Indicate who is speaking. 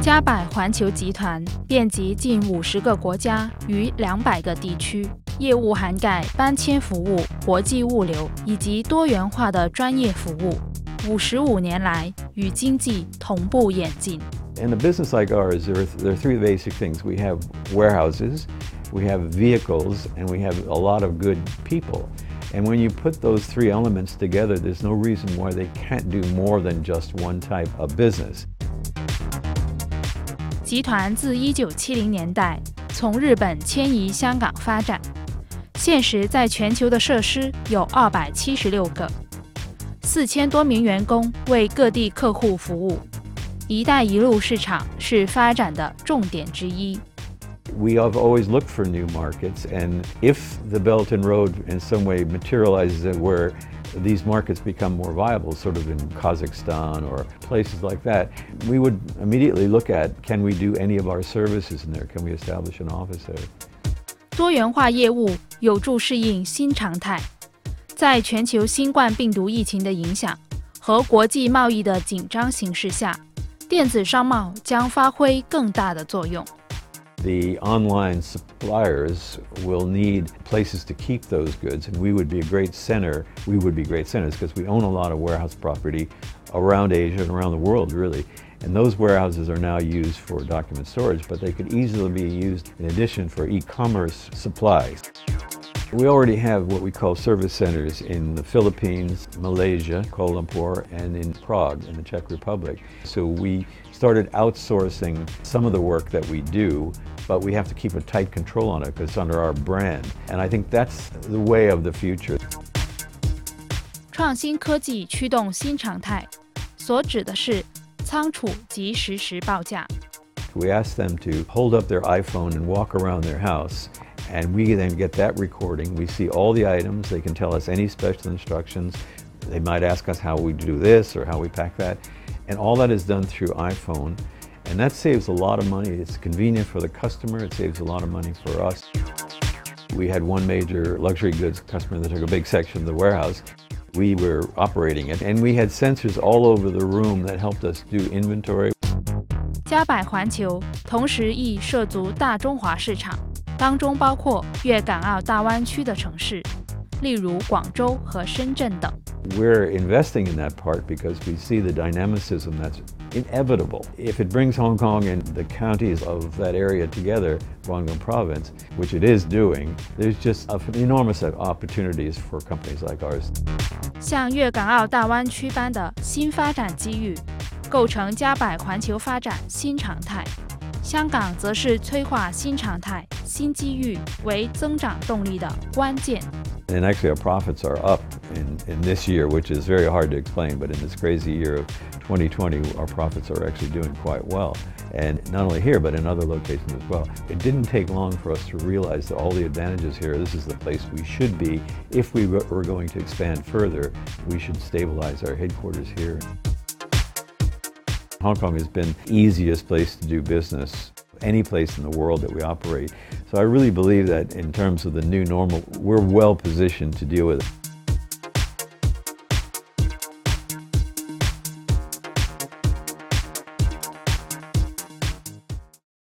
Speaker 1: 嘉柏环球集团遍及近五十个国家与两百个地区，业务涵盖搬迁服务、国际物流以及多元化的专业服务。五十五年来，与经济同步演进。
Speaker 2: In a business like ours, there are, there are three basic things. We have warehouses, we have vehicles, and we have a lot of good people. And when you put those three elements together, there's no reason why they can't do more than just one type of business.
Speaker 1: 集团自一九七零年代从日本迁移香港发展，现时在全球的设施有二百七十六个，四千多名员工为各地客户服务。“一带一路”市场是发展的重点之一。
Speaker 2: We have always looked for new markets, and if the Belt and Road in some way materializes it were. these markets become more viable, sort of in Kazakhstan or places like that, we would immediately look at can we do any of our services in there? Can we establish an office there?
Speaker 1: 多元化业务有助适应新常态。在全球新冠病毒疫情的影响和国际贸易的紧张形势下，电子商贸将发挥更大的作用。
Speaker 2: The online suppliers will need places to keep those goods, and we would be a great center. We would be great centers because we own a lot of warehouse property around Asia and around the world, really. And those warehouses are now used for document storage, but they could easily be used in addition for e-commerce supplies. We already have what we call service centers in the Philippines, Malaysia, Kuala Lumpur, and in Prague in the Czech Republic. So we started outsourcing some of the work that we do, but we have to keep a tight control on it because it's under our brand. And I think that's the way of the future.
Speaker 1: 创新科技驱动新常态，所指的是仓储及实时报价。
Speaker 2: We ask them to hold up their iPhone and walk around their house and we then get that recording. We see all the items. They can tell us any special instructions. They might ask us how we do this or how we pack that. And all that is done through iPhone. And that saves a lot of money. It's convenient for the customer. It saves a lot of money for us. We had one major luxury goods customer that took a big section of the warehouse. We were operating it, and we had sensors all over the room that helped us do inventory.
Speaker 1: 嘉柏环球，同时亦涉足大中华市场，当中包括粤港澳大湾区的城市，例如广州和深圳等。
Speaker 2: We're investing in that part because we see the dynamicism that's inevitable. If it brings Hong Kong and the counties of that area together, Guangdong province, which it is doing, there's just enormous opportunities for companies like ours.
Speaker 1: 像粤港澳大湾区般的新发展机遇。构成嘉柏环球发展新常态。香港则是催化新常态、新机遇为增长动力的关键。
Speaker 2: And actually, our profits are up in, in this year, which is very hard to explain. But in this crazy year of 2020, our profits are actually doing quite well. And not only here, but in other locations as well. It didn't take long for us to realize that all the advantages here, this is the place we should be. If we were going to expand further, we should stabilize our headquarters here. Hong Kong has been the easiest place to do business any place in the world that we operate. So I really believe that in terms of the new normal, we're well positioned to deal with it.